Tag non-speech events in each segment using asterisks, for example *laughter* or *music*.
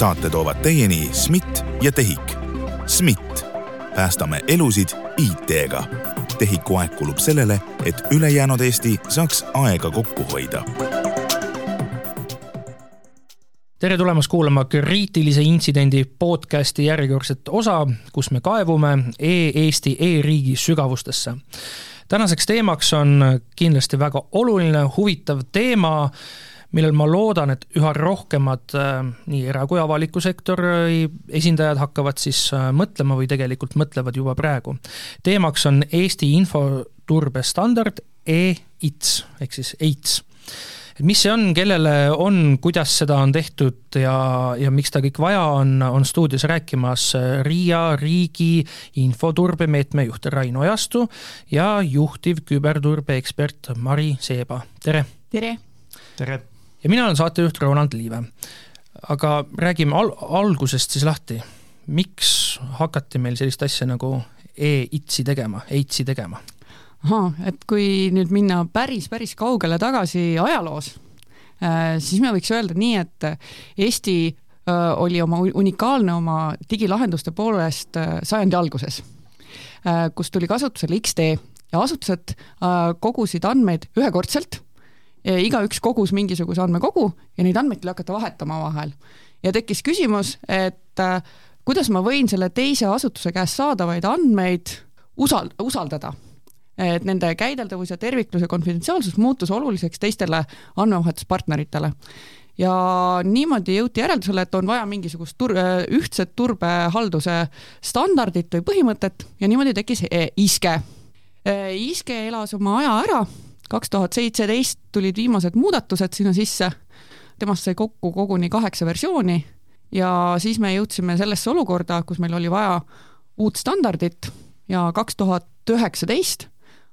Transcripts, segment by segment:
saate toovad teieni SMIT ja TEHIK. SMIT, päästame elusid IT-ga. TEHIK-u aeg kulub sellele, et ülejäänud Eesti saaks aega kokku hoida tere tulemast kuulama kriitilise intsidendi podcasti järjekordset osa, kus me kaevume e-Eesti e-riigi sügavustesse. tänaseks teemaks on kindlasti väga oluline, huvitav teema, millel ma loodan, et üha rohkemad äh, nii era- kui avaliku sektori esindajad hakkavad siis äh, mõtlema või tegelikult mõtlevad juba praegu. teemaks on Eesti infoturbestandard e-ITS ehk siis EITS et mis see on, kellele on, kuidas seda on tehtud ja, ja miks ta kõik vaja on, on stuudios rääkimas RIA riigi infoturbemeetme juht Raino Ojastu ja juhtiv küberturbeekspert Mari Seeba, tere! tere! tere! Ja mina olen saatejuht Ronald Liive. aga räägime al-, algusest siis lahti. miks hakati meil sellist asja nagu e-ITS-i tegema, EITS-i tegema? ahah, et kui nüüd minna päris, päris kaugele tagasi ajaloos, äh, siis me võiks öelda nii, et Eesti äh, oli oma unikaalne oma digilahenduste poolest äh, sajandi alguses, kus tuli kasutusele X-tee ja asutused kogusid andmeid ühekordselt, igaüks kogus mingisuguse andmekogu ja neid andmeid tuli hakata vahetama omavahel. ja tekkis küsimus, et kuidas ma võin selle teise asutuse käest saadavaid andmeid usal-, usaldada et nende käideldavus ja terviklus ja konfidentsiaalsus muutus oluliseks teistele andmevahetuspartneritele ja niimoodi jõuti järeldusele, et on vaja mingisugust tur-, ühtset turbehalduse standardit või põhimõtet ja niimoodi tekkis e, ISKE. ISKE elas oma aja ära, kaks tuhat seitseteist tulid viimased muudatused sinna sisse, temast sai kokku koguni kaheksa versiooni ja siis me jõudsime sellesse olukorda, kus meil oli vaja uut standardit ja kaks tuhat üheksateist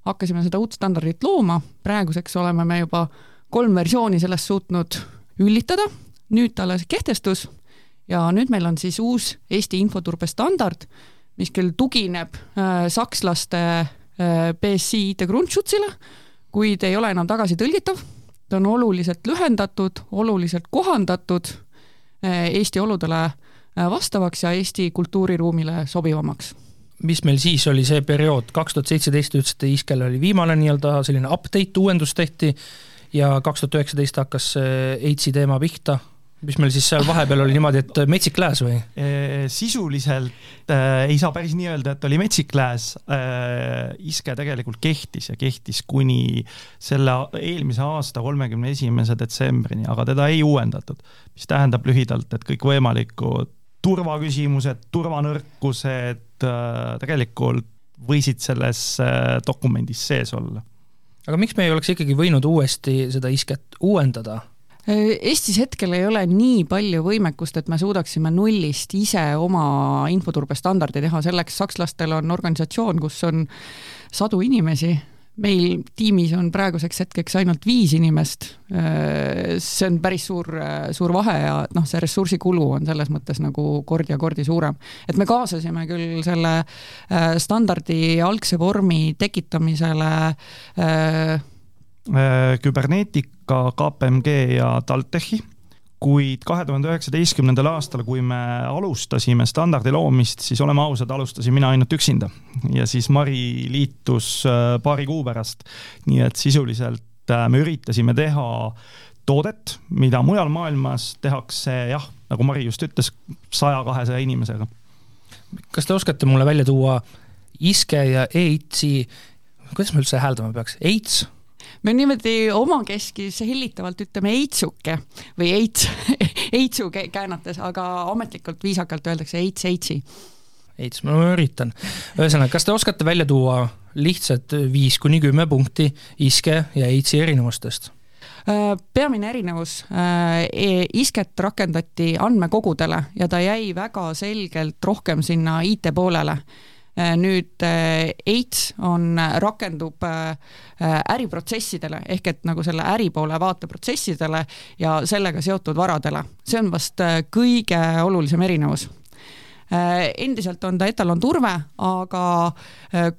hakkasime seda uut standardit looma, praeguseks oleme me juba kolm versiooni sellest suutnud üllitada, nüüd ta alles kehtestus ja nüüd meil on siis uus Eesti infoturbe standard, mis küll tugineb äh, sakslaste äh, BSI IT-Grundschutzile, kuid ei ole enam tagasitõlgitav, ta on oluliselt lühendatud, oluliselt kohandatud äh, Eesti oludele äh, vastavaks ja Eesti kultuuriruumile sobivamaks. Mis meil siis oli see periood, kaks tuhat seitseteist te ütlesite, Iskel oli viimane nii-öelda selline update, uuendus tehti ja kaks tuhat üheksateist hakkas see AIDS-i teema pihta, mis meil siis seal vahepeal oli niimoodi, et metsik lääs või? sisuliselt äh, ei saa päris nii öelda, et oli metsik lääs äh,. Iske tegelikult kehtis ja kehtis kuni selle eelmise aasta kolmekümne esimese detsembrini, aga teda ei uuendatud. mis tähendab lühidalt, et kõikvõimalikud turvaküsimused, turvanõrkused äh, tegelikult võisid selles äh, dokumendis sees olla. aga miks me ei oleks ikkagi võinud uuesti seda isket uuendada? Eestis hetkel ei ole nii palju võimekust, et me suudaksime nullist ise oma infoturbestandardi teha, selleks sakslastel on organisatsioon, kus on sadu inimesi meil tiimis on praeguseks hetkeks ainult viis inimest. see on päris suur, suur vahe ja noh, see ressursikulu on selles mõttes nagu kord ja kordi suurem. et me kaasasime küll selle äh, standardi algse vormi tekitamisele äh, Küberneetika, KPMG ja TalTechi kuid kahe tuhande üheksateistkümnendal aastal, kui me alustasime standardi loomist, siis oleme ausad, alustasin mina ainult üksinda ja siis Mari liitus äh, paari kuu pärast. nii et sisuliselt äh, me üritasime teha toodet, mida mujal maailmas tehakse jah, nagu Mari just ütles, saja, kahesaja inimesega. kas te oskate mulle välja tuua ISKE ja EITS-i, kuidas me üldse hääldama peaks, EITS me niimoodi omakeskis hellitavalt ütleme eitsuke või eits, *laughs* eitsu käänates, aga ametlikult viisakalt öeldakse eits, eitsi. Eits, ma üritan. ühesõnaga, kas te oskate välja tuua lihtsalt viis kuni kümme punkti iske ja eitsi erinevustest? Äh, peamine erinevus, äh, e-, isket rakendati andmekogudele ja ta jäi väga selgelt rohkem sinna IT poolele nüüd AIDS äh, on, äh, rakendub äriprotsessidele ehk et nagu selle äripoole vaateprotsessidele ja sellega seotud varadele. see on vast kõige olulisem erinevus endiselt on ta etalonturve, aga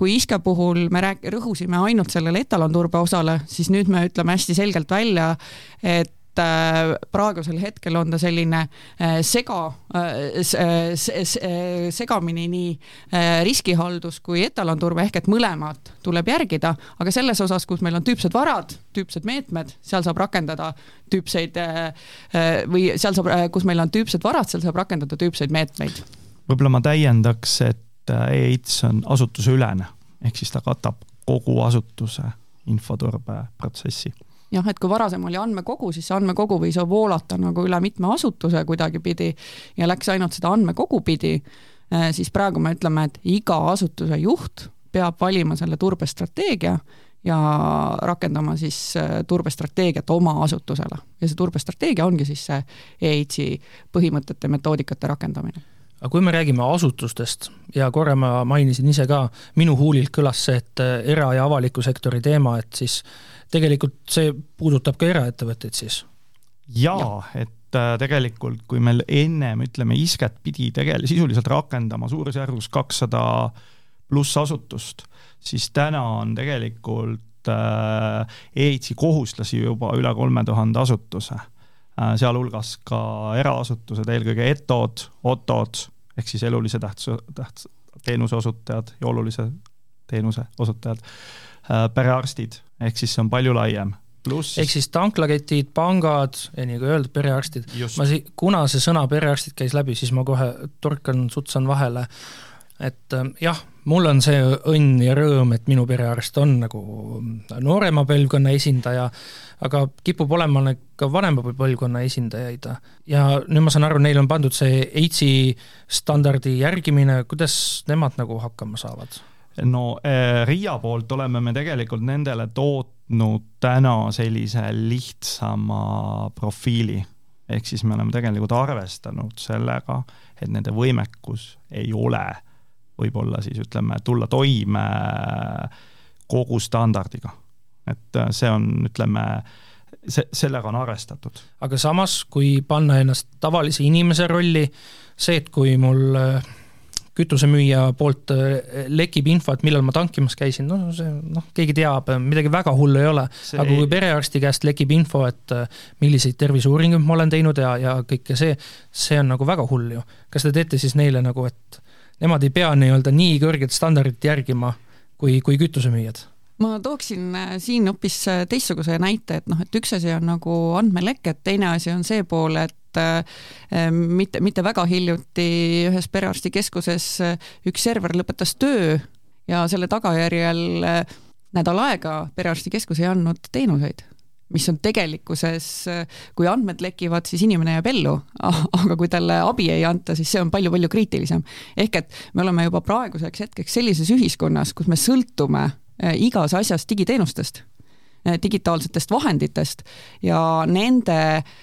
kui ISKE puhul me rääk-, rõhusime ainult sellele etalonturbe osale, siis nüüd me ütleme hästi selgelt välja, et äh, praegusel hetkel on ta selline äh, sega, segamini nii riskihaldus kui etalonturve, ehk et mõlemat tuleb järgida, aga selles osas, kus meil on tüüpsed varad, tüüpsed meetmed, seal saab rakendada tüüpseid või seal saab, kus meil on tüüpsed varad, seal saab rakendada tüüpseid meetmeid. võib-olla ma täiendaks, et e-ITS on asutuseülene, ehk siis ta katab kogu asutuse infoturbeprotsessi jah, et kui varasem oli andmekogu, siis see andmekogu võis voolata nagu üle mitme asutuse kuidagipidi ja läks ainult seda andmekogu pidi, eh, siis praegu me ütleme, et iga asutuse juht peab valima selle turbestrateegia ja rakendama siis eh, turbestrateegiat oma asutusele. ja see turbestrateegia ongi siis see EITS-i põhimõtete, metoodikate rakendamine aga kui me räägime asutustest ja korra ma mainisin ise ka, minu huulilt kõlas see, et eh, era- ja avaliku sektori teema, et siis tegelikult see puudutab ka eraettevõtteid siis? jaa ja., et äh, tegelikult kui meil ennem, ütleme, isket pidi tegel-, sisuliselt rakendama suurusjärgus kakssada pluss asutust, siis täna on tegelikult äh, EITS-i kohuslasi juba üle kolme tuhande asutuse äh,, sealhulgas ka eraasutused, eelkõige ETO-d, OTO-d, ehk siis elulise tähtsuse, täht-, teenuse osutajad ja olulise teenuse osutajad perearstid ehk siis see on palju laiem. Pluss ehk siis tanklaketid, pangad ja nagu öeldud, perearstid. ma si-, kuna see sõna perearstid käis läbi, siis ma kohe torkan, sutsan vahele, et äh, jah, mul on see õnn ja rõõm, et minu perearst on nagu noorema põlvkonna esindaja, aga kipub olema ka vanema põlvkonna esindajaid. ja nüüd ma saan aru, neil on pandud see EITS-i standardi järgimine, kuidas nemad nagu hakkama saavad? No eh, RIA poolt oleme me tegelikult nendele tootnud täna sellise lihtsama profiili, ehk siis me oleme tegelikult arvestanud sellega, et nende võimekus ei ole võib-olla siis ütleme, tulla toime kogu standardiga. et eh, see on, ütleme, see, sellega on arvestatud. aga samas, kui panna ennast tavalise inimese rolli, see, et kui mul äh kütusemüüja poolt äh, lekib info, et millal ma tankimas käisin, no see noh, keegi teab, midagi väga hullu ei ole. aga kui ei... perearsti käest lekib info, et äh, milliseid terviseuuringuid ma olen teinud ja, ja kõike see, see on nagu väga hull ju. kas te teete siis neile nagu, et nemad ei pea nii-öelda nii kõrget standardit järgima kui, kui kütusemüüjad? Ma tooksin äh, siin hoopis teistsuguse näite, et noh, et üks asi on nagu andmeleke, et teine asi on see pool, et et mitte, mitte väga hiljuti ühes perearstikeskuses üks server lõpetas töö ja selle tagajärjel nädal aega perearstikeskus ei andnud teenuseid mis on tegelikkuses, kui andmed lekivad, siis inimene jääb ellu, *laughs* aga kui talle abi ei anta, siis see on palju-palju kriitilisem. ehk et me oleme juba praeguseks hetkeks sellises ühiskonnas, kus me sõltume igas asjas digiteenustest, eh, digitaalsetest vahenditest ja nende äh,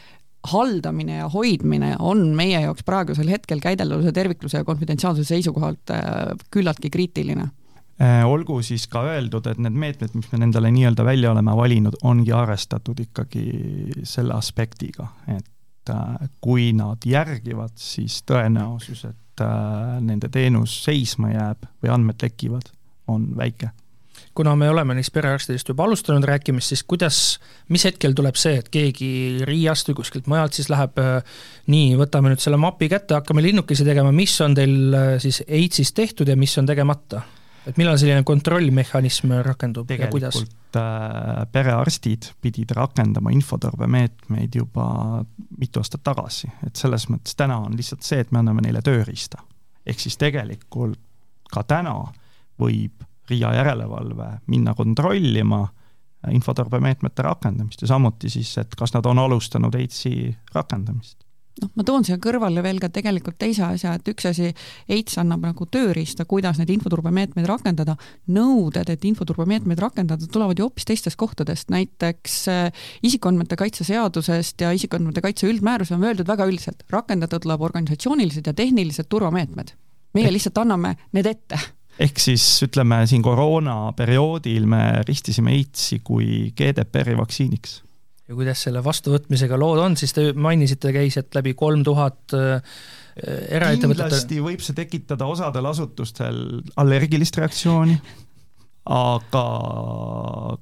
haldamine ja hoidmine on meie jaoks praegusel hetkel käidelduse tervikluse ja konfidentsiaalsuse seisukohalt äh, küllaltki kriitiline. Äh, olgu siis ka öeldud, et need meetmed, mis me nendele nii-öelda välja oleme valinud, ongi arvestatud ikkagi selle aspektiga, et äh, kui nad järgivad, siis tõenäosus, et nende teenus seisma jääb või andmed lekivad, on väike kuna me oleme neist perearstidest juba alustanud rääkimist, siis kuidas, mis hetkel tuleb see, et keegi Riiast või kuskilt mujalt siis läheb äh, nii, võtame nüüd selle mapi kätte, hakkame linnukesi tegema, mis on teil äh, siis AIDS-is tehtud ja mis on tegemata? et millal selline kontrollmehhanism rakendub ja kuidas? äh, perearstid pidid rakendama infoturbemeetmeid juba mitu aastat tagasi, et selles mõttes täna on lihtsalt see, et me anname neile tööriista. ehk siis tegelikult ka täna võib RIA järelevalve minna kontrollima infoturbemeetmete rakendamist ja samuti siis, et kas nad on alustanud EITS-i rakendamist. Noh, ma toon siia kõrvale veel ka tegelikult teise asja, et üks asi, EITS annab nagu tööriista, kuidas neid infoturbemeetmeid rakendada, nõuded, et infoturbemeetmeid rakendada, tulevad ju hoopis teistest kohtadest, näiteks äh, isikuandmete kaitse seadusest ja isikuandmete kaitse üldmäärus on öeldud väga üldiselt, rakendada tuleb organisatsioonilised ja tehnilised turvameetmed. meie lihtsalt anname need ette ehk siis ütleme siin koroonaperioodil me ristisime AIDS-i kui GDPR-i vaktsiiniks. ja kuidas selle vastuvõtmisega lood on, siis te mainisite, käis, et läbi kolm tuhat äh, eraettevõtete kindlasti võib see tekitada osadel asutustel allergilist reaktsiooni, aga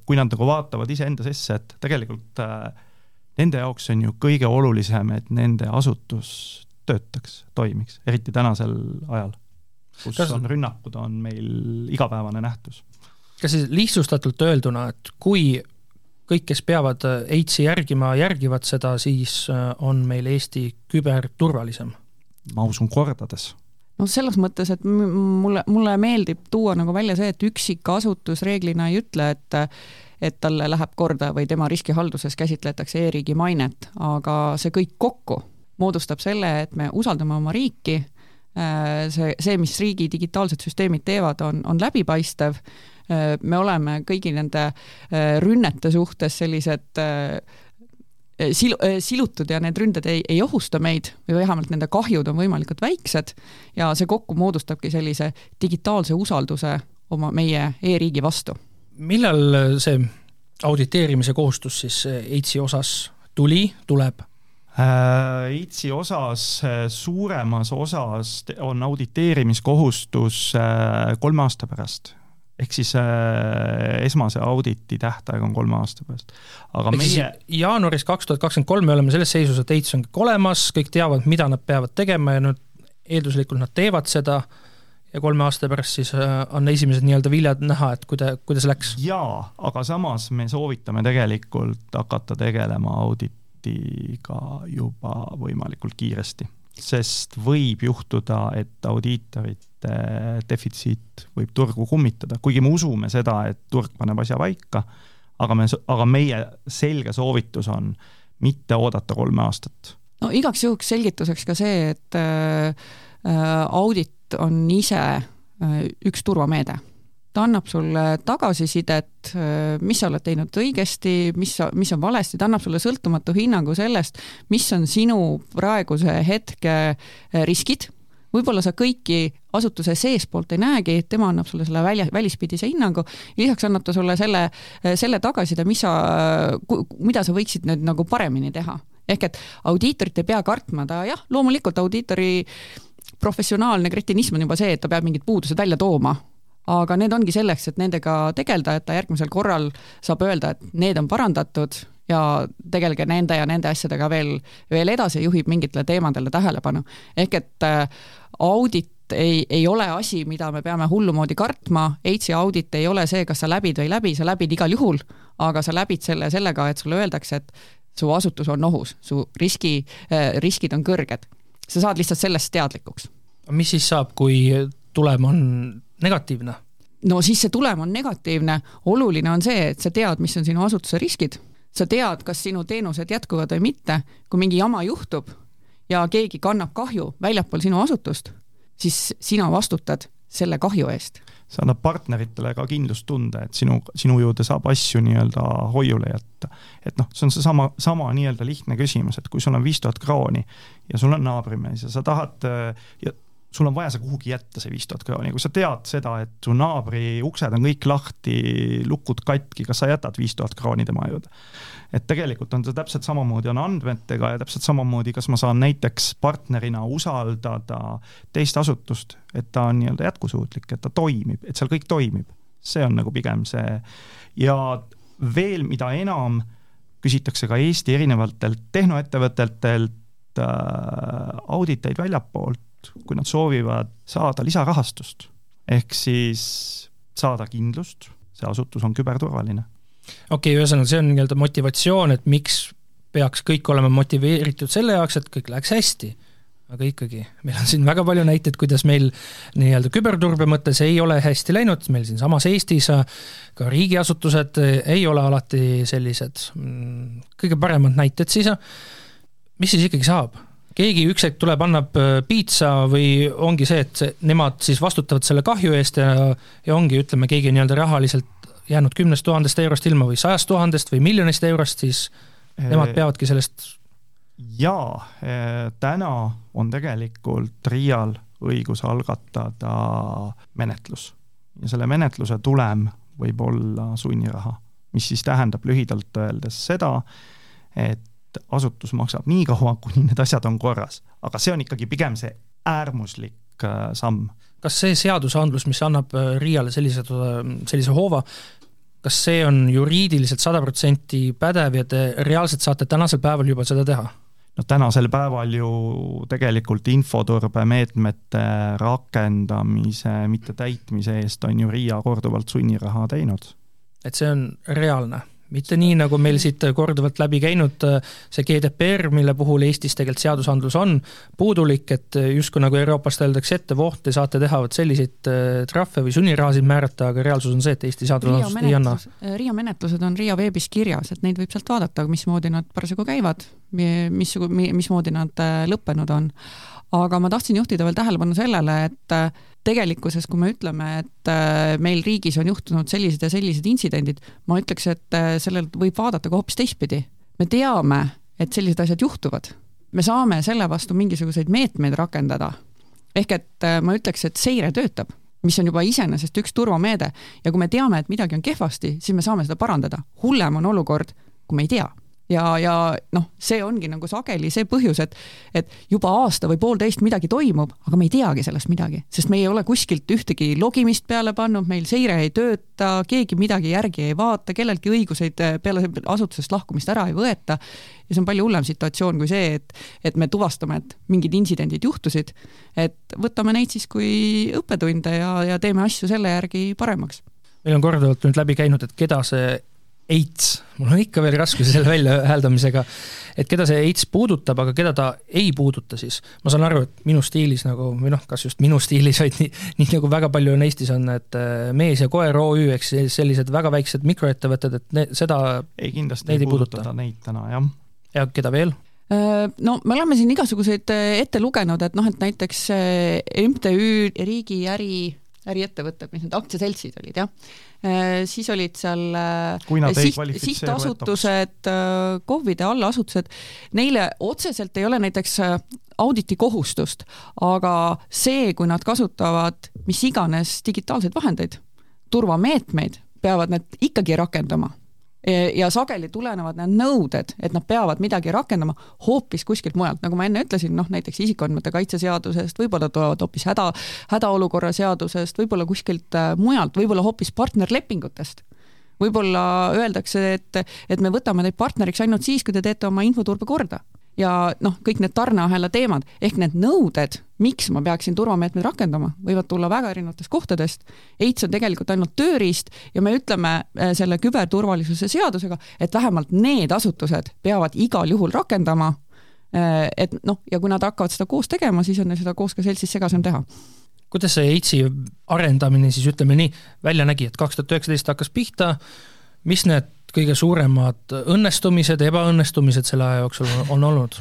kui nad nagu vaatavad iseenda sisse, et tegelikult äh, nende jaoks on ju kõige olulisem, et nende asutus töötaks, toimiks, eriti tänasel ajal, kus kas... on rünnakud, on meil igapäevane nähtus. kas siis lihtsustatult öelduna, et kui kõik, kes peavad EITS-i järgima, järgivad seda, siis on meil Eesti küberturvalisem? ma usun kordades noh, selles mõttes, et mulle, mulle meeldib tuua nagu välja see, et üksikasutus reeglina ei ütle, et et talle läheb korda või tema riskihalduses käsitletakse e-riigi mainet, aga see kõik kokku moodustab selle, et me usaldame oma riiki, see, see, mis riigi digitaalsed süsteemid teevad, on, on läbipaistev, me oleme kõigi nende rünnete suhtes sellised sil-, silutud ja need ründed ei, ei ohusta meid või vähemalt nende kahjud on võimalikult väiksed ja see kokku moodustabki sellise digitaalse usalduse oma, meie e-riigi vastu. millal see auditeerimise kohustus siis EITS-i osas tuli, tuleb? Äh, osas, äh, suuremas osas on auditeerimiskohustus äh, kolme aasta pärast ehk siis esmase auditi tähtaeg on kolme aasta pärast. aga ehk meie jaanuaris kaks tuhat kakskümmend kolm me oleme selles seisus, et ehitus on kõik olemas, kõik teavad, mida nad peavad tegema ja nüüd eelduslikult nad teevad seda ja kolme aasta pärast siis on esimesed nii-öelda viljad näha, et kuida-, kuidas läks? jaa, aga samas me soovitame tegelikult hakata tegelema auditiga juba võimalikult kiiresti. Sest võib juhtuda, et audiitorite defitsiit võib turgu kummitada, kuigi me usume seda, et turg paneb asja paika, aga me, aga meie selge soovitus on mitte oodata kolme aastat. no igaks juhuks selgituseks ka see, et äh, audit on ise äh, üks turvameede ta annab sulle tagasisidet, mis sa oled teinud õigesti, mis, mis on valesti, ta annab sulle sõltumatu hinnangu sellest, mis on sinu praeguse hetke eh, riskid, võib-olla sa kõiki asutuse seespoolt ei näegi, tema annab sulle selle välja, välispidise hinnangu, lisaks annab ta sulle selle, eh, selle tagasiside, mis sa, mida sa võiksid nüüd nagu paremini teha. ehk et audiitorit ei pea kartma, ta jah, loomulikult audiitori professionaalne kretinism on juba see, et ta peab mingid puudused välja tooma aga need ongi selleks, et nendega tegeleda, et ta järgmisel korral saab öelda, et need on parandatud ja tegelge nende ja nende asjadega veel, veel edasi, juhib mingitele teemadele tähelepanu. ehk et äh, audit ei, ei ole asi, mida me peame hullumoodi kartma, EITS-i audit ei ole see, kas sa läbid või ei läbi, sa läbid igal juhul, aga sa läbid selle sellega, et sulle öeldakse, et su asutus on ohus, su riski, äh, riskid on kõrged. sa saad lihtsalt sellest teadlikuks. mis siis saab, kui tulem on negatiivne? no siis see tulem on negatiivne, oluline on see, et sa tead, mis on sinu asutuse riskid, sa tead, kas sinu teenused jätkuvad või mitte, kui mingi jama juhtub ja keegi kannab kahju väljapool sinu asutust, siis sina vastutad selle kahju eest. see annab partneritele ka kindlustunde, et sinu, sinu juurde saab asju nii-öelda hoiule jätta. et noh, see on seesama, sama nii-öelda lihtne küsimus, et kui sul on viis tuhat krooni ja sul on naabrimees ja sa tahad ja sul on vaja see kuhugi jätta, see viis tuhat krooni, kui sa tead seda, et su naabri uksed on kõik lahti, lukud katki, kas sa jätad viis tuhat krooni tema juurde? et tegelikult on see täpselt samamoodi on andmetega ja täpselt samamoodi, kas ma saan näiteks partnerina usaldada teist asutust, et ta on nii-öelda jätkusuutlik, et ta toimib, et seal kõik toimib. see on nagu pigem see ja veel, mida enam küsitakse ka Eesti erinevatelt tehnoettevõtetelt äh, auditeid väljapoolt, kui nad soovivad saada lisarahastust, ehk siis saada kindlust, see asutus on küberturvaline. okei okay,, ühesõnaga see on nii-öelda motivatsioon, et miks peaks kõik olema motiveeritud selle jaoks, et kõik läheks hästi. aga ikkagi, meil on siin väga palju näiteid, kuidas meil nii-öelda küberturbe mõttes ei ole hästi läinud, meil siinsamas Eestis ka riigiasutused ei ole alati sellised mm, kõige paremad näited siis, mis siis ikkagi saab? Keegi üks hetk tuleb, annab äh, piitsa või ongi see, et see, nemad siis vastutavad selle kahju eest ja, ja ongi, ütleme, keegi nii-öelda rahaliselt jäänud kümnest tuhandest eurost ilma või sajast tuhandest või miljonist eurost, siis nemad peavadki sellest jaa, täna on tegelikult RIA-l õigus algatada menetlus. Ja selle menetluse tulem võib olla sunniraha, mis siis tähendab lühidalt öeldes seda, et et asutus maksab nii kaua, kuni need asjad on korras. aga see on ikkagi pigem see äärmuslik äh, samm. kas see seadusandlus, mis annab äh, RIA-le sellise, sellise hoova, kas see on juriidiliselt sada protsenti pädev ja te reaalselt saate tänasel päeval juba seda teha? noh, tänasel päeval ju tegelikult infoturbemeetmete rakendamise mittetäitmise eest on ju RIA korduvalt sunniraha teinud. et see on reaalne? Mitte nii, nagu meil siit korduvalt läbi käinud see GDPR, mille puhul Eestis tegelikult seadusandlus on puudulik, et justkui nagu Euroopast öeldakse ette, voh, te saate teha vot selliseid äh, trahve või sunnirahasid määrata, aga reaalsus on see, et Eesti seadusandlus ei anna. RIA menetlused on RIA veebis kirjas, et neid võib sealt vaadata, mismoodi nad parasjagu käivad, mis, mismoodi nad äh, lõppenud on. Aga ma tahtsin juhtida veel tähelepanu sellele, et äh, tegelikkuses, kui me ütleme, et äh, meil riigis on juhtunud sellised ja sellised intsidendid, ma ütleks, et äh, sellel võib vaadata ka hoopis teistpidi. me teame, et sellised asjad juhtuvad. me saame selle vastu mingisuguseid meetmeid rakendada. ehk et ma ütleks, et seire töötab, mis on juba iseenesest üks turvameede ja kui me teame, et midagi on kehvasti, siis me saame seda parandada. hullem on olukord, kui me ei tea ja, ja noh, see ongi nagu sageli see põhjus, et et juba aasta või poolteist midagi toimub, aga me ei teagi sellest midagi, sest me ei ole kuskilt ühtegi logimist peale pannud, meil seire ei tööta, keegi midagi järgi ei vaata, kelleltki õiguseid peale asutusest lahkumist ära ei võeta ja see on palju hullem situatsioon kui see, et et me tuvastame, et mingid intsidendid juhtusid, et võtame neid siis kui õppetunde ja, ja teeme asju selle järgi paremaks. meil on korduvalt nüüd läbi käinud, et keda see AIDS, mul on ikka veel raskusi selle väljahääldamisega, et keda see AIDS puudutab, aga keda ta ei puuduta siis. ma saan aru, et minu stiilis nagu, või noh, kas just minu stiilis, vaid nii, nii nagu väga palju on Eestis on, et äh, mees ja koer OÜ, ehk siis sellised väga väiksed mikroettevõtted, et ne, seda ei, kindlasti ei puuduta neid täna, jah. ja keda veel? Äh, no me oleme siin igasuguseid äh, ette lugenud, et noh, et näiteks MTÜ Riigi äri, äriettevõtted, mis need aktsiaseltsid olid, jah. Äh, siis olid seal äh, siht, sihtasutused, äh, KOV-ide allasutused, neile otseselt ei ole näiteks auditi kohustust, aga see, kui nad kasutavad mis iganes digitaalseid vahendeid, turvameetmeid, peavad nad ikkagi rakendama ja sageli tulenevad need nõuded, et nad peavad midagi rakendama hoopis kuskilt mujalt, nagu ma enne ütlesin, noh näiteks isikuandmete kaitse seadusest, võib-olla tulevad hoopis häda, hädaolukorra seadusest, võib-olla kuskilt äh, mujalt, võib-olla hoopis partnerlepingutest. Võib-olla öeldakse, et, et me võtame teid partneriks ainult siis, kui te teete oma infoturbe korda ja noh, kõik need tarneahela teemad ehk need nõuded, miks ma peaksin turvameetmeid rakendama, võivad tulla väga erinevatest kohtadest. EITS on tegelikult ainult tööriist ja me ütleme äh, selle küberturvalisuse seadusega, et vähemalt need asutused peavad igal juhul rakendama. Äh, et noh, ja kui nad hakkavad seda koos tegema, siis on neil seda koos ka seltsis segasem teha kuidas see EITS-i arendamine siis ütleme nii välja nägi, et kaks tuhat üheksateist hakkas pihta, mis need kõige suuremad õnnestumised, ebaõnnestumised selle aja jooksul on olnud?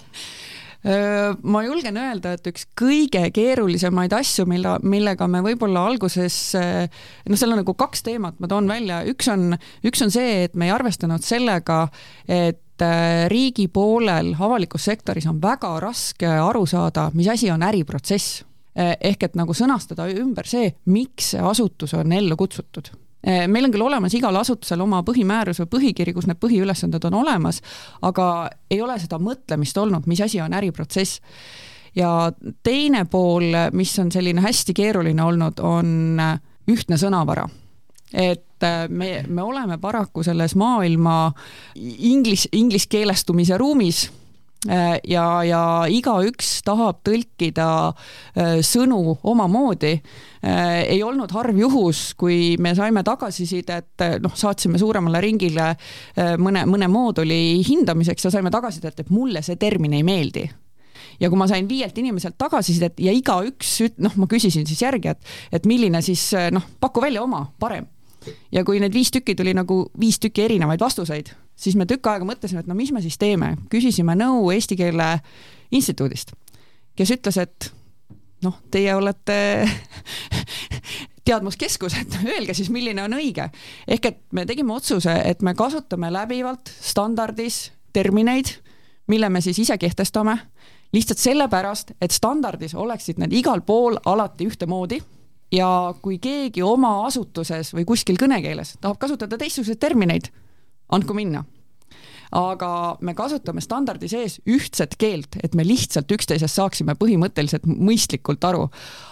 ma julgen öelda, et üks kõige keerulisemaid asju, mille, millega me võib-olla alguses, noh, seal on nagu kaks teemat, ma toon välja, üks on, üks on see, et me ei arvestanud sellega, et riigi poolel avalikus sektoris on väga raske aru saada, mis asi on äriprotsess. ehk et nagu sõnastada ümber see, miks see asutus on ellu kutsutud meil on küll olemas igal asutusel oma põhimäärus või põhikiri, kus need põhiülesanded on olemas, aga ei ole seda mõtlemist olnud, mis asi on äriprotsess. ja teine pool, mis on selline hästi keeruline olnud, on ühtne sõnavara et eh, me, me oleme paraku selles maailma inglis, ingliskeelestumise ruumis ja, ja igaüks tahab tõlkida äh, sõnu omamoodi. Äh, ei olnud harv juhus, kui me saime tagasisidet, noh, saatsime suuremale ringile mõne, mõne mooduli hindamiseks ja saime tagasisidet, et mulle see termin ei meeldi ja kui ma sain viielt inimeselt tagasisidet ja igaüks, noh, ma küsisin siis järgi, et, et milline siis noh, paku välja oma parem. ja kui need viis tükki tuli nagu viis tükki erinevaid vastuseid siis me tükk aega mõtlesime, et no mis me siis teeme, küsisime nõu Eesti Keele Instituudist, kes ütles, et noh, teie olete *laughs* teadmuskeskus, et öelge siis, milline on õige. ehk et me tegime otsuse, et me kasutame läbivalt standardis termineid, mille me siis ise kehtestame, lihtsalt sellepärast, et standardis oleksid need igal pool alati ühtemoodi ja kui keegi oma asutuses või kuskil kõnekeeles tahab kasutada teistsuguseid termineid, andku minna. aga me kasutame standardi sees ühtset keelt, et me lihtsalt üksteisest saaksime põhimõtteliselt mõistlikult aru.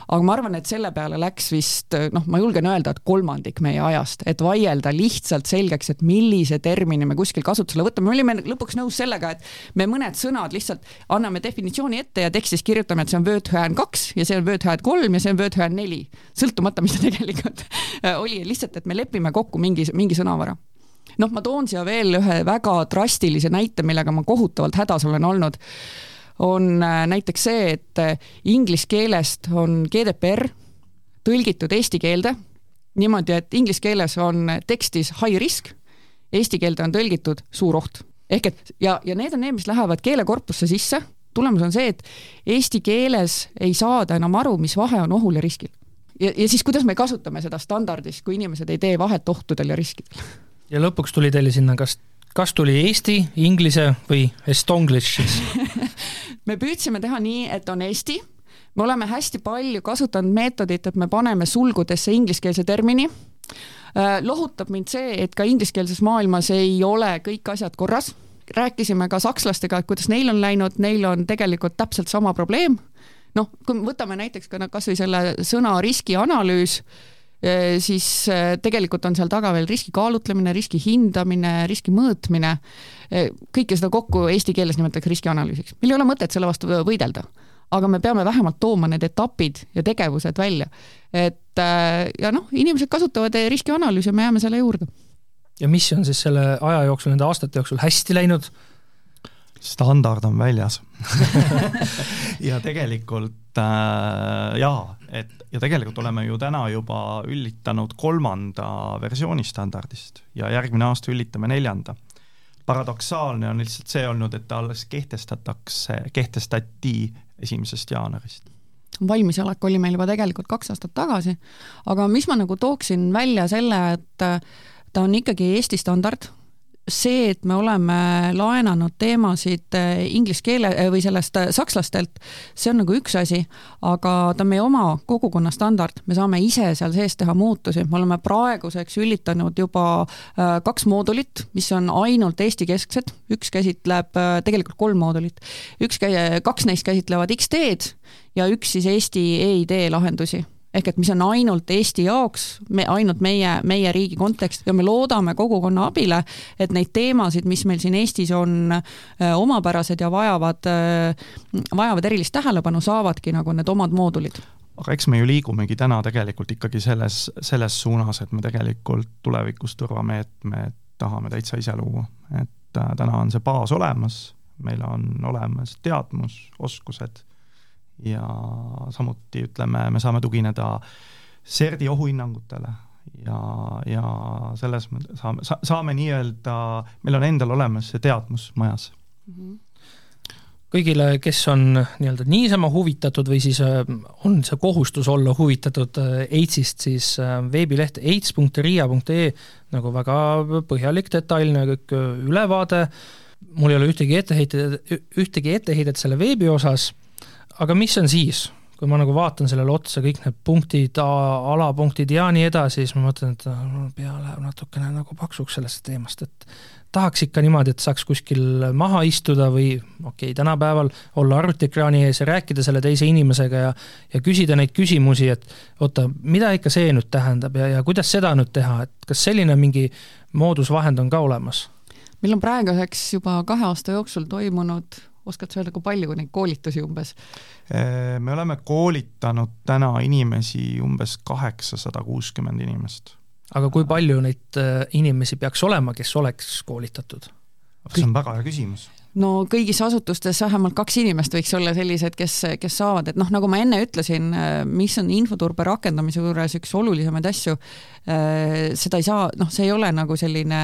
aga ma arvan, et selle peale läks vist noh, ma julgen öelda, et kolmandik meie ajast, et vaielda lihtsalt selgeks, et millise termini me kuskil kasutusele võtame, me olime lõpuks nõus sellega, et me mõned sõnad lihtsalt anname definitsiooni ette ja tekstis kirjutame, et see on Word-Hand kaks ja see on Word-Hand kolm ja see on Word-Hand neli, sõltumata, mis ta *laughs* tegelikult oli, lihtsalt, et me lepime kokku mingi, mingi sõnavara noh, ma toon siia veel ühe väga drastilise näite, millega ma kohutavalt hädas olen olnud, on äh, näiteks see, et äh, inglise keelest on GDPR tõlgitud eesti keelde niimoodi, et inglise keeles on tekstis high risk, eesti keelde on tõlgitud suur oht. ehk et ja, ja need on need, mis lähevad keelekorpusse sisse, tulemus on see, et eesti keeles ei saada enam aru, mis vahe on ohul ja riskil. ja, ja siis kuidas me kasutame seda standardis, kui inimesed ei tee vahet ohtudel ja riskidel ja lõpuks tuli teile sinna kas, kas tuli eesti, inglise või estonglish siis *laughs* me püüdsime teha nii, et on eesti, me oleme hästi palju kasutanud meetodit, et me paneme sulgudesse ingliskeelse termini äh, lohutab mind see, et ka ingliskeelses maailmas ei ole kõik asjad korras. rääkisime ka sakslastega, et kuidas neil on läinud, neil on tegelikult täpselt sama probleem. noh, kui me võtame näiteks ka kasvõi selle sõna riskianalüüs siis äh, tegelikult on seal taga veel riski kaalutlemine, riski hindamine, riski mõõtmine. Äh, kõike seda kokku eesti keeles nimetatakse riskianalüüsiks. meil ei ole mõtet selle vastu võidelda, aga me peame vähemalt tooma need etapid ja tegevused välja. et ja noh, inimesed kasutavad riskianalüüsi ja me jääme selle juurde. ja mis on siis selle aja jooksul, nende aastate jooksul hästi läinud? standard on väljas *laughs* *laughs* ja tegelikult äh, jaa, et ja tegelikult oleme ju täna juba üllitanud kolmanda versiooni standardist ja järgmine aasta üllitame neljanda. paradoksaalne on lihtsalt see olnud, et ta alles kehtestatakse, kehtestati esimesest jaanuarist valmisolek oli meil juba tegelikult kaks aastat tagasi, aga mis ma nagu tooksin välja selle, et ta on ikkagi Eesti standard, see, et me oleme laenanud teemasid eh, inglise keele eh, või sellest eh, sakslastelt, see on nagu üks asi, aga ta on meie oma kogukonna standard, me saame ise seal sees teha muutusi, me oleme praeguseks üllitanud juba kaks moodulit, mis on ainult Eesti-kesksed, üks käsitleb, tegelikult kolm moodulit, üks, kaks neist käsitlevad X-teed ja üks siis Eesti EID lahendusi ehk et mis on ainult Eesti jaoks, me, ainult meie, meie riigi kontekst ja me loodame kogukonna abile, et neid teemasid, mis meil siin Eestis on öö, omapärased ja vajavad, vajavad erilist tähelepanu, saavadki nagu need omad moodulid. Aga eks me ju liigumegi täna tegelikult ikkagi selles, selles suunas, et me tegelikult tulevikus turvameetmed tahame täitsa ise luua, et äh, täna on see baas olemas, meil on olemas teadmus, oskused ja samuti ütleme, me saame tugineda CERD-i ohuhinnangutele ja, ja selles mõttes saame sa,, saame nii-öelda, meil on endal olemas see teadmus majas. Mm. -hmm kõigile, kes on nii-öelda niisama huvitatud või siis äh, on see kohustus olla huvitatud AIDS-ist, äh, siis äh, veebileht aids.riia.ee nagu väga põhjalik, detailne kõik ülevaade, mul ei ole ühtegi etteheidet, ühtegi etteheidet selle veebi osas aga mis on siis, kui ma nagu vaatan sellele otsa, kõik need punktid, alapunktid ja nii edasi, siis ma mõtlen, et pea läheb natukene nagu paksuks sellest teemast, et tahaks ikka niimoodi, et saaks kuskil maha istuda või okei okay,, tänapäeval olla arvutiekraani ees ja rääkida selle teise inimesega ja ja küsida neid küsimusi, et oota, mida ikka see nüüd tähendab ja, ja kuidas seda nüüd teha, et kas selline mingi moodusvahend on ka olemas? meil on praeguseks juba kahe aasta jooksul toimunud oskad sa öelda, kui palju neid koolitusi umbes? me oleme koolitanud täna inimesi umbes kaheksasada kuuskümmend inimest. aga kui palju neid äh, inimesi peaks olema, kes oleks koolitatud? see on väga hea küsimus no kõigis asutustes vähemalt kaks inimest võiks olla sellised, kes, kes saavad, et noh, nagu ma enne ütlesin, äh, mis on infoturbe rakendamise juures üks olulisemaid asju, äh, seda ei saa, noh, see ei ole nagu selline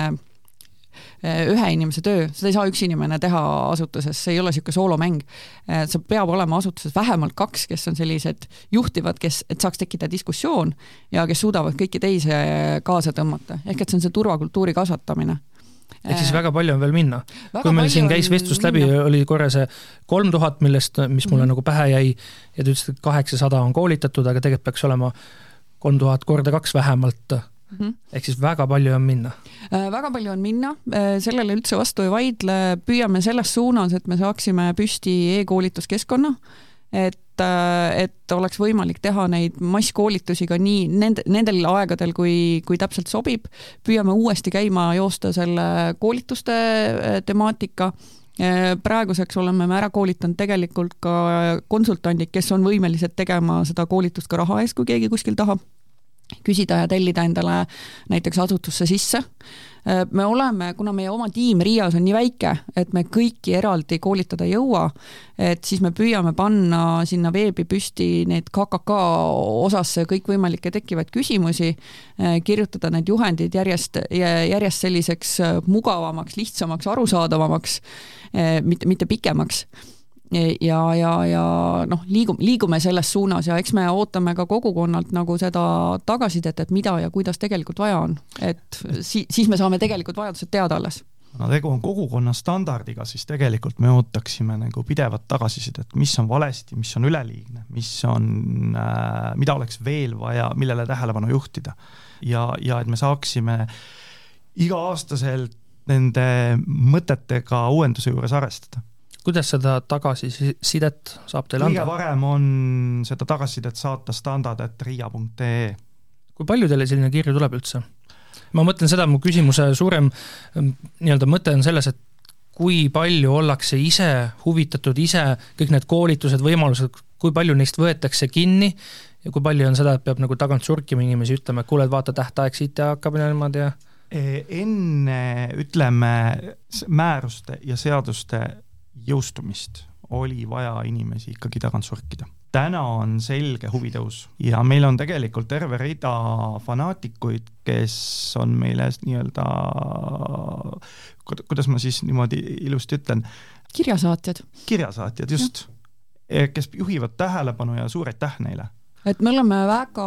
ühe inimese töö, seda ei saa üks inimene teha asutuses, see ei ole niisugune soolomäng. Eh, see peab olema asutuses vähemalt kaks, kes on sellised juhtivad, kes, et saaks tekkida diskussioon ja kes suudavad kõiki teisi kaasa tõmmata, ehk et see on see turvakultuuri kasvatamine ehk siis väga palju on veel minna. kui meil siin käis vestlust läbi, oli korra see kolm tuhat, millest, mis mulle mm -hmm. nagu pähe jäi ja te ütlesite, et kaheksasada on koolitatud, aga tegelikult peaks olema kolm tuhat korda kaks vähemalt mm. -hmm. ehk siis väga palju on minna äh,. väga palju on minna äh,, sellele üldse vastu ei vaidle, püüame selles suunas, et me saaksime püsti e-koolituskeskkonna, et äh, et oleks võimalik teha neid masskoolitusi ka nii nende, nendel aegadel, kui, kui täpselt sobib. püüame uuesti käima joosta selle koolituste äh, temaatika praeguseks oleme me ära koolitanud tegelikult ka konsultandid, kes on võimelised tegema seda koolitust ka raha eest, kui keegi kuskil tahab küsida ja tellida endale näiteks asutusse sisse. Äh, me oleme, kuna meie oma tiim Riias on nii väike, et me kõiki eraldi koolitada ei jõua, et siis me püüame panna sinna veebi püsti neid KKK osasse kõikvõimalikke tekkivaid küsimusi, äh, kirjutada need juhendid järjest, järjest selliseks äh, mugavamaks, lihtsamaks, arusaadavamaks, mitte, mitte pikemaks ja, ja, ja noh, liigume, liigume selles suunas ja eks me ootame ka kogukonnalt nagu seda tagasisidet, et mida ja kuidas tegelikult vaja on, et si-, siis me saame tegelikult vajadused teada alles. No tegu on kogukonna standardiga, siis tegelikult me ootaksime nagu pidevat tagasisidet, mis on valesti, mis on üleliigne, mis on äh,, mida oleks veel vaja, millele tähelepanu juhtida. ja, ja et me saaksime iga-aastaselt nende mõtetega uuenduse juures arvestada kuidas seda tagasisidet saab teile anda? kõige parem on seda tagasisidet saata standard.riia.ee. kui palju teile selline kirju tuleb üldse? ma mõtlen seda, mu küsimuse suurem ähm, nii-öelda mõte on selles, et kui palju ollakse ise huvitatud, ise kõik need koolitused, võimalused, kui palju neist võetakse kinni ja kui palju on seda, et peab nagu tagant surkima inimesi, ütlema, et kuule, vaata, tähtaeg siit ja hakkab niimoodi ja enne, ütleme, määruste ja seaduste jõustumist oli vaja inimesi ikkagi tagant surkida. täna on selge huvitõus ja meil on tegelikult terve rida fanaatikuid, kes on meile nii-öelda, kuidas ma siis niimoodi ilusti ütlen? kirjasaatjad. kirjasaatjad, just. kes juhivad tähelepanu ja suur aitäh neile et me oleme väga,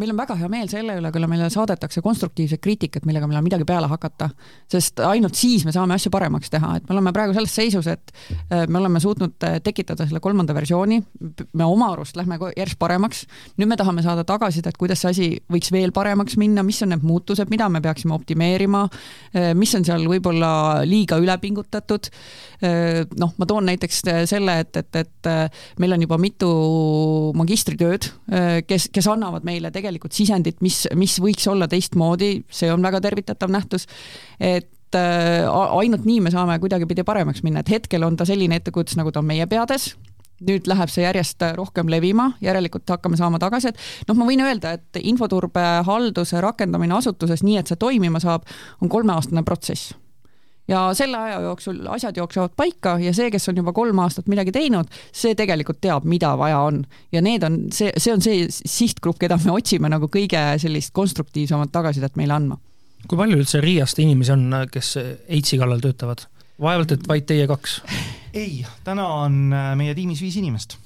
meil on väga hea meel selle üle, kui meile saadetakse konstruktiivset kriitikat, millega meil on midagi peale hakata. sest ainult siis me saame asju paremaks teha, et me oleme praegu selles seisus, et äh, me oleme suutnud äh, tekitada selle kolmanda versiooni, me oma arust lähme järjest paremaks, nüüd me tahame saada tagasisidet, kuidas see asi võiks veel paremaks minna, mis on need muutused, mida me peaksime optimeerima, äh, mis on seal võib-olla liiga üle pingutatud, noh, ma toon näiteks selle, et, et, et meil on juba mitu magistrit tööd, äh, kes, kes annavad meile tegelikult sisendit, mis, mis võiks olla teistmoodi, see on väga tervitatav nähtus, et äh, ainult nii me saame kuidagipidi paremaks minna, et hetkel on ta selline ettekujutus, nagu ta on meie peades, nüüd läheb see järjest rohkem levima, järelikult hakkame saama tagasi, et noh, ma võin öelda, et infoturbehalduse rakendamine asutuses nii, et see toimima saab, on kolmeaastane protsess ja selle aja jooksul asjad jooksevad paika ja see, kes on juba kolm aastat midagi teinud, see tegelikult teab, mida vaja on. ja need on, see, see on see sihtgrupp, keda me otsime nagu kõige sellist konstruktiivsemat tagasisidet meile andma. kui palju üldse Riiast inimesi on, kes EITS-i kallal töötavad? vaevalt, et vaid teie kaks? ei, täna on äh, meie tiimis viis inimest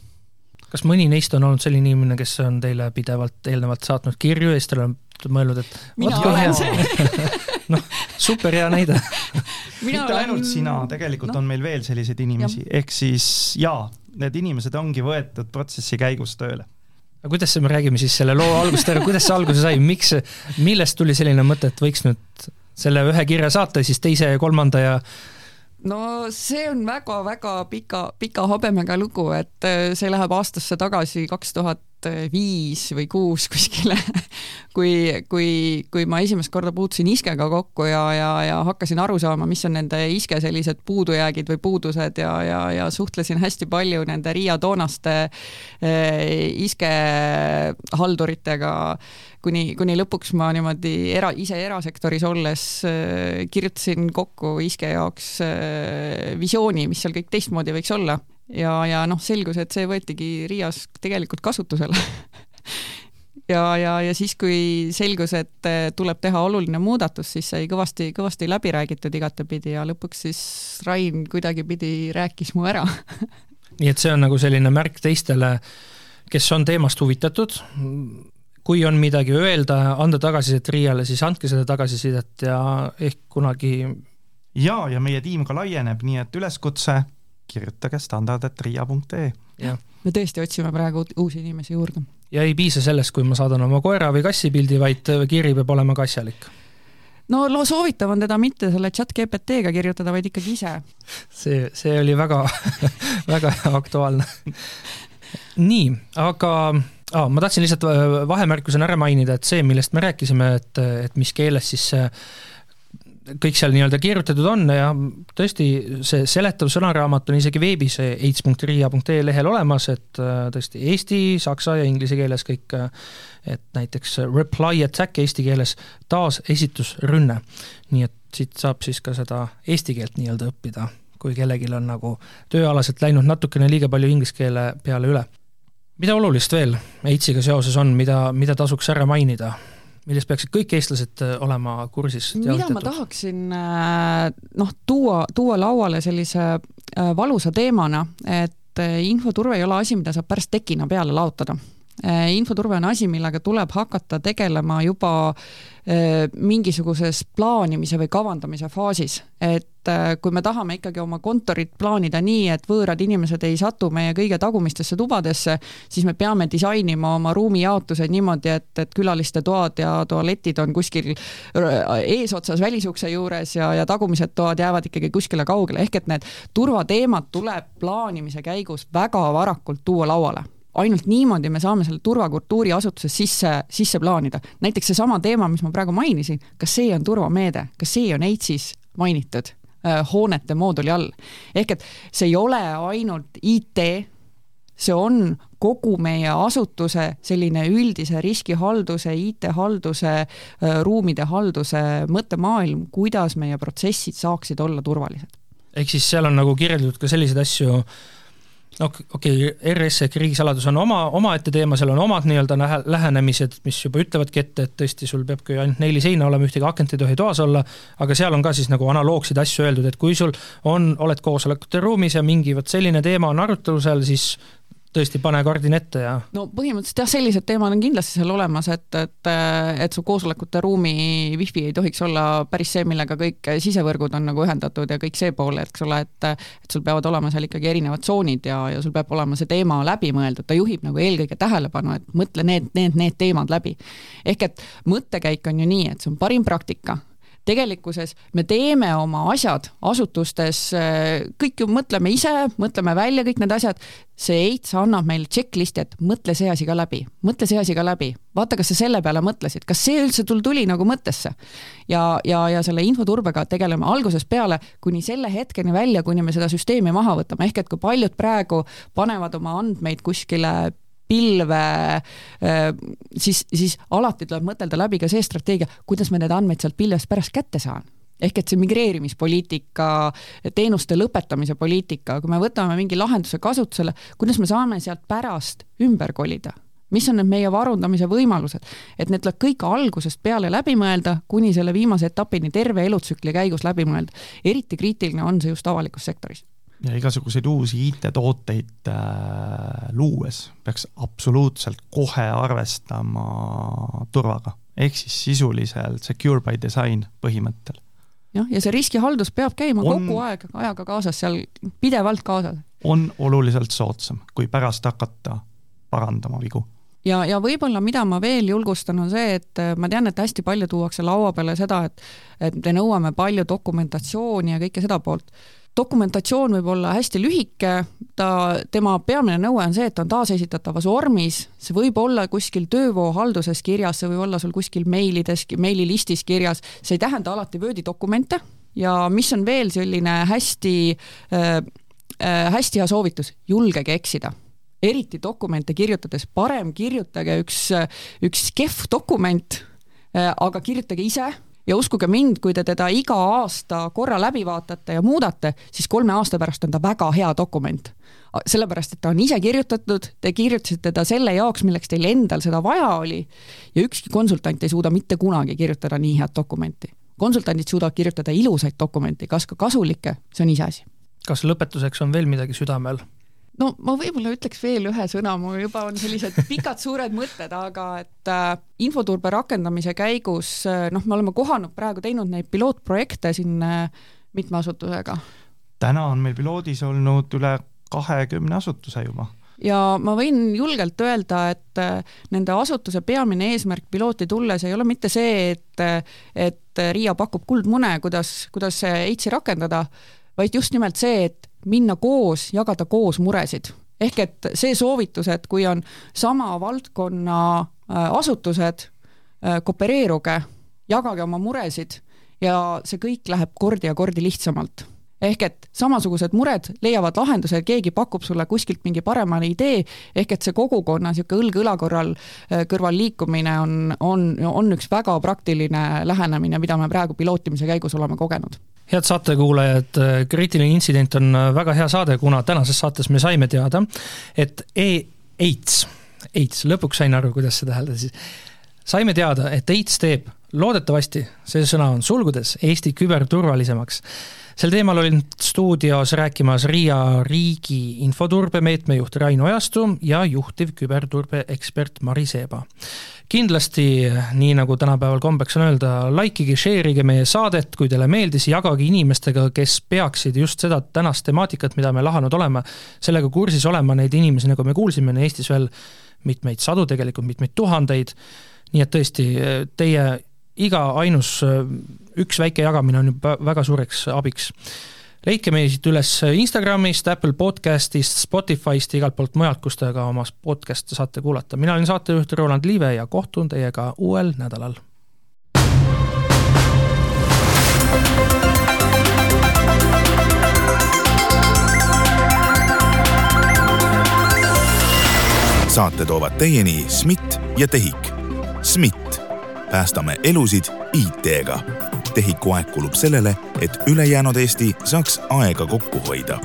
kas mõni neist on olnud selline inimene, kes on teile pidevalt eelnevalt saatnud kirju ja siis te olete mõelnud, et mina olen see. *laughs* Noh, super hea näide mitte olen... ainult sina, tegelikult no. on meil veel selliseid inimesi, ehk siis jaa, need inimesed ongi võetud protsessi käigus tööle. Aga kuidas me räägime siis selle loo algusest ära, kuidas see alguse sai, miks, millest tuli selline mõte, et võiks nüüd selle ühe kirja saata, siis teise ja kolmanda ja no see on väga-väga pika, pika habemega lugu, et see läheb aastasse tagasi kaks tuhat viis või kuus *laughs* kuskile. Kui, kui, kui ma esimest korda puutusin iskega kokku ja, ja, ja hakkasin aru saama, mis on nende iske sellised puudujäägid või puudused ja, ja, ja suhtlesin hästi palju nende Riia toonaste eh, iskehalduritega, kuni, kuni lõpuks ma niimoodi era, ise erasektoris olles eh, kirjutasin kokku iske jaoks eh, visiooni, mis seal kõik teistmoodi võiks olla ja, ja noh, selgus, et see võetigi Riias tegelikult kasutusele. *laughs* Ja, ja, ja siis, kui selgus, et eh, tuleb teha oluline muudatus, siis sai kõvasti, kõvasti läbi räägitud igatepidi ja lõpuks siis Rain kuidagipidi rääkis mu ära. *laughs* Nii et see on nagu selline märk teistele, kes on teemast huvitatud, kui on midagi öelda, anda tagasisidet Riiale, siis andke seda tagasisidet ja ehk kunagi ja, ja meie tiim ka laieneb, nii et üleskutse kirjutage standard.ria.ee. me tõesti otsime praegu uusi inimesi juurde. ja ei piisa sellest, kui ma saadan oma koera või kassi pildi, vaid kiri peab olema ka asjalik no loo soovitav on teda mitte selle chat GPT-ga kirjutada, vaid ikkagi ise. see, see oli väga *laughs* väga aktuaalne. nii, aga ah, ma tahtsin lihtsalt vahemärkusena ära mainida, et see, millest me rääkisime, et, et mis keeles siis see kõik seal nii-öelda kirjutatud on ja tõesti, see seletav sõnaraamat on isegi veebis eits.ria.ee lehel olemas, et äh, tõesti eesti, saksa ja inglise keeles kõik, äh, et näiteks reply attack eesti keeles taasesitusrünne. nii et siit saab siis ka seda eesti keelt nii-öelda õppida, kui kellelgi on nagu tööalaselt läinud natukene liiga palju inglise keele peale üle. mida olulist veel EITS-iga seoses on, mida, mida tasuks ära mainida? Millest peaksid kõik eestlased äh, olema kursis? mida ma tahaksin äh, noh, tuua, tuua lauale sellise äh, valusa teemana, et infoturve ei ole asi, mida saab pärast tekina peale laotada infoturve on asi, millega tuleb hakata tegelema juba mingisuguses plaanimise või kavandamise faasis, et kui me tahame ikkagi oma kontorit plaanida nii, et võõrad inimesed ei satu meie kõige tagumistesse tubadesse, siis me peame disainima oma ruumijaotused niimoodi, et, et külaliste toad ja tualetid on kuskil eesotsas välisukse juures ja, ja tagumised toad jäävad ikkagi kuskile kaugele, ehk et need turvateemad tuleb plaanimise käigus väga varakult tuua lauale ainult niimoodi me saame selle turvakultuuri asutuses sisse, sisse plaanida. näiteks seesama teema, mis ma praegu mainisin, kas see on turvameede, kas see on EITSis mainitud äh, hoonete mooduli all? ehk et see ei ole ainult IT, see on kogu meie asutuse selline üldise riskihalduse, IT-halduse, äh, ruumide halduse mõttemaailm, kuidas meie protsessid saaksid olla turvalised. ehk siis seal on nagu kirjeldatud ka selliseid asju, no okei okay,, RS ehk riigisaladus on oma, omaette teema, seal on omad nii-öelda lähenemised, mis juba ütlevadki ette, et tõesti, sul peabki ainult neli seina olema, ühtegi akent ei tohi toas olla, aga seal on ka siis nagu analoogseid asju öeldud, et kui sul on, oled koosolekute ruumis ja mingi vot selline teema on arutelusel, siis tõesti, pane kardin ette ja. no põhimõtteliselt jah, sellised teemad on kindlasti seal olemas, et, et, et su koosolekute ruumi wifi ei tohiks olla päris see, millega kõik sisevõrgud on nagu ühendatud ja kõik see pool, eks ole, et et sul peavad olema seal ikkagi erinevad tsoonid ja, ja sul peab olema see teema läbi mõeldud, ta juhib nagu eelkõige tähelepanu, et mõtle need, need, need teemad läbi. ehk et mõttekäik on ju nii, et see on parim praktika tegelikkuses me teeme oma asjad asutustes, kõik ju mõtleme ise, mõtleme välja kõik need asjad, see EITS annab meile checklist'i, et mõtle see asi ka läbi, mõtle see asi ka läbi, vaata, kas sa selle peale mõtlesid, kas see üldse tul tuli nagu mõttesse. ja, ja, ja selle infoturbega tegeleme algusest peale kuni selle hetkeni välja, kuni me seda süsteemi maha võtame, ehk et kui paljud praegu panevad oma andmeid kuskile pilve, äh, siis, siis alati tuleb mõtelda läbi ka see strateegia, kuidas ma need andmeid sealt pilvest pärast kätte saan ehk et see migreerimispoliitika, teenuste lõpetamise poliitika, kui me võtame mingi lahenduse kasutusele, kuidas me saame sealt pärast ümber kolida? mis on need meie varundamise võimalused, et need tuleb kõik algusest peale läbi mõelda, kuni selle viimase etapini terve elutsükli käigus läbi mõelda. eriti kriitiline on see just avalikus sektoris ja igasuguseid uusi IT-tooteid äh, luues peaks absoluutselt kohe arvestama turvaga, ehk siis sisuliselt secure by design põhimõttel. jah, ja see riskihaldus peab käima on, kogu aeg ajaga kaasas, seal pidevalt kaasas. on oluliselt soodsam, kui pärast hakata parandama vigu ja, ja võib-olla mida ma veel julgustan, on see, et äh, ma tean, et hästi palju tuuakse laua peale seda, et et me nõuame palju dokumentatsiooni ja kõike seda poolt dokumentatsioon võib olla hästi lühike, ta, tema peamine nõue on see, et on taasesitatavas vormis, see võib olla kuskil töövoo halduses kirjas, see võib olla sul kuskil meilides, meililistis kirjas, see ei tähenda alati Wordi dokumente ja mis on veel selline hästi äh,, äh, hästi hea soovitus, julgege eksida. Eriti dokumente kirjutades, parem kirjutage üks, üks kehv dokument, äh, aga kirjutage ise ja uskuge mind, kui te teda iga aasta korra läbi vaatate ja muudate, siis kolme aasta pärast on ta väga hea dokument. sellepärast, et ta on ise kirjutatud, te kirjutasite ta selle jaoks, milleks teil endal seda vaja oli ja ükski konsultant ei suuda mitte kunagi kirjutada nii head dokumenti. konsultandid suudavad kirjutada ilusaid dokumente, kas ka kasulikke, see on iseasi. kas lõpetuseks on veel midagi südamel? No ma võib-olla ütleks veel ühe sõna, mul juba on sellised *laughs* pikad suured mõtted, aga et äh, infoturbe rakendamise käigus äh, noh, me oleme kohanud praegu teinud neid pilootprojekte siin äh, mitme asutusega. Täna on meil piloodis olnud üle kahekümne asutuse juba. Ja ma võin julgelt öelda, et äh, nende asutuse peamine eesmärk pilooti tulles ei ole mitte see, et, äh, et RIA pakub kuldmune, kuidas, kuidas EITS-i rakendada, vaid just nimelt see, et minna koos, jagada koos muresid. ehk et see soovitus, et kui on sama valdkonna äh, asutused, koopereeruge, jagage oma muresid ja see kõik läheb kordi ja kordi lihtsamalt ehk et samasugused mured leiavad lahenduse, keegi pakub sulle kuskilt mingi parema idee, ehk et see kogukonna niisugune õlg õla korral äh, kõrval liikumine on, on, on üks väga praktiline lähenemine, mida me praegu pilootimise käigus oleme kogenud head saatekuulajad, kriitiline intsident on väga hea saade, kuna tänases saates me saime teada, et e-AIDS, AIDS, lõpuks sain aru, kuidas seda hääldada siis, saime teada, et AIDS teeb loodetavasti, see sõna on sulgudes, Eesti küberturvalisemaks. Sel teemal olin stuudios rääkimas Riia riigi infoturbemeetme juht Rain Ojastu ja juhtiv küberturbe ekspert Mari Seeba. kindlasti, nii nagu tänapäeval kombeks on öelda, likeige, share ige meie saadet, kui teile meeldis, jagage inimestega, kes peaksid just seda tänast temaatikat, mida me lahanud oleme, sellega kursis olema, neid inimesi, nagu me kuulsime, on Eestis veel mitmeid sadu, tegelikult mitmeid tuhandeid, nii et tõesti, teie iga ainus üks väike jagamine on juba väga suureks abiks. leidke meid siit üles Instagramist, Apple podcastist, Spotify'st ja igalt poolt mujalt, kus te ka oma podcast'e saate kuulata. mina olen saatejuht Roland Liive ja kohtun teiega uuel nädalal. saate toovad teieni SMIT ja TEHIK. SMIT, päästame elusid IT-ga tehiku aeg kulub sellele, et ülejäänud Eesti saaks aega kokku hoida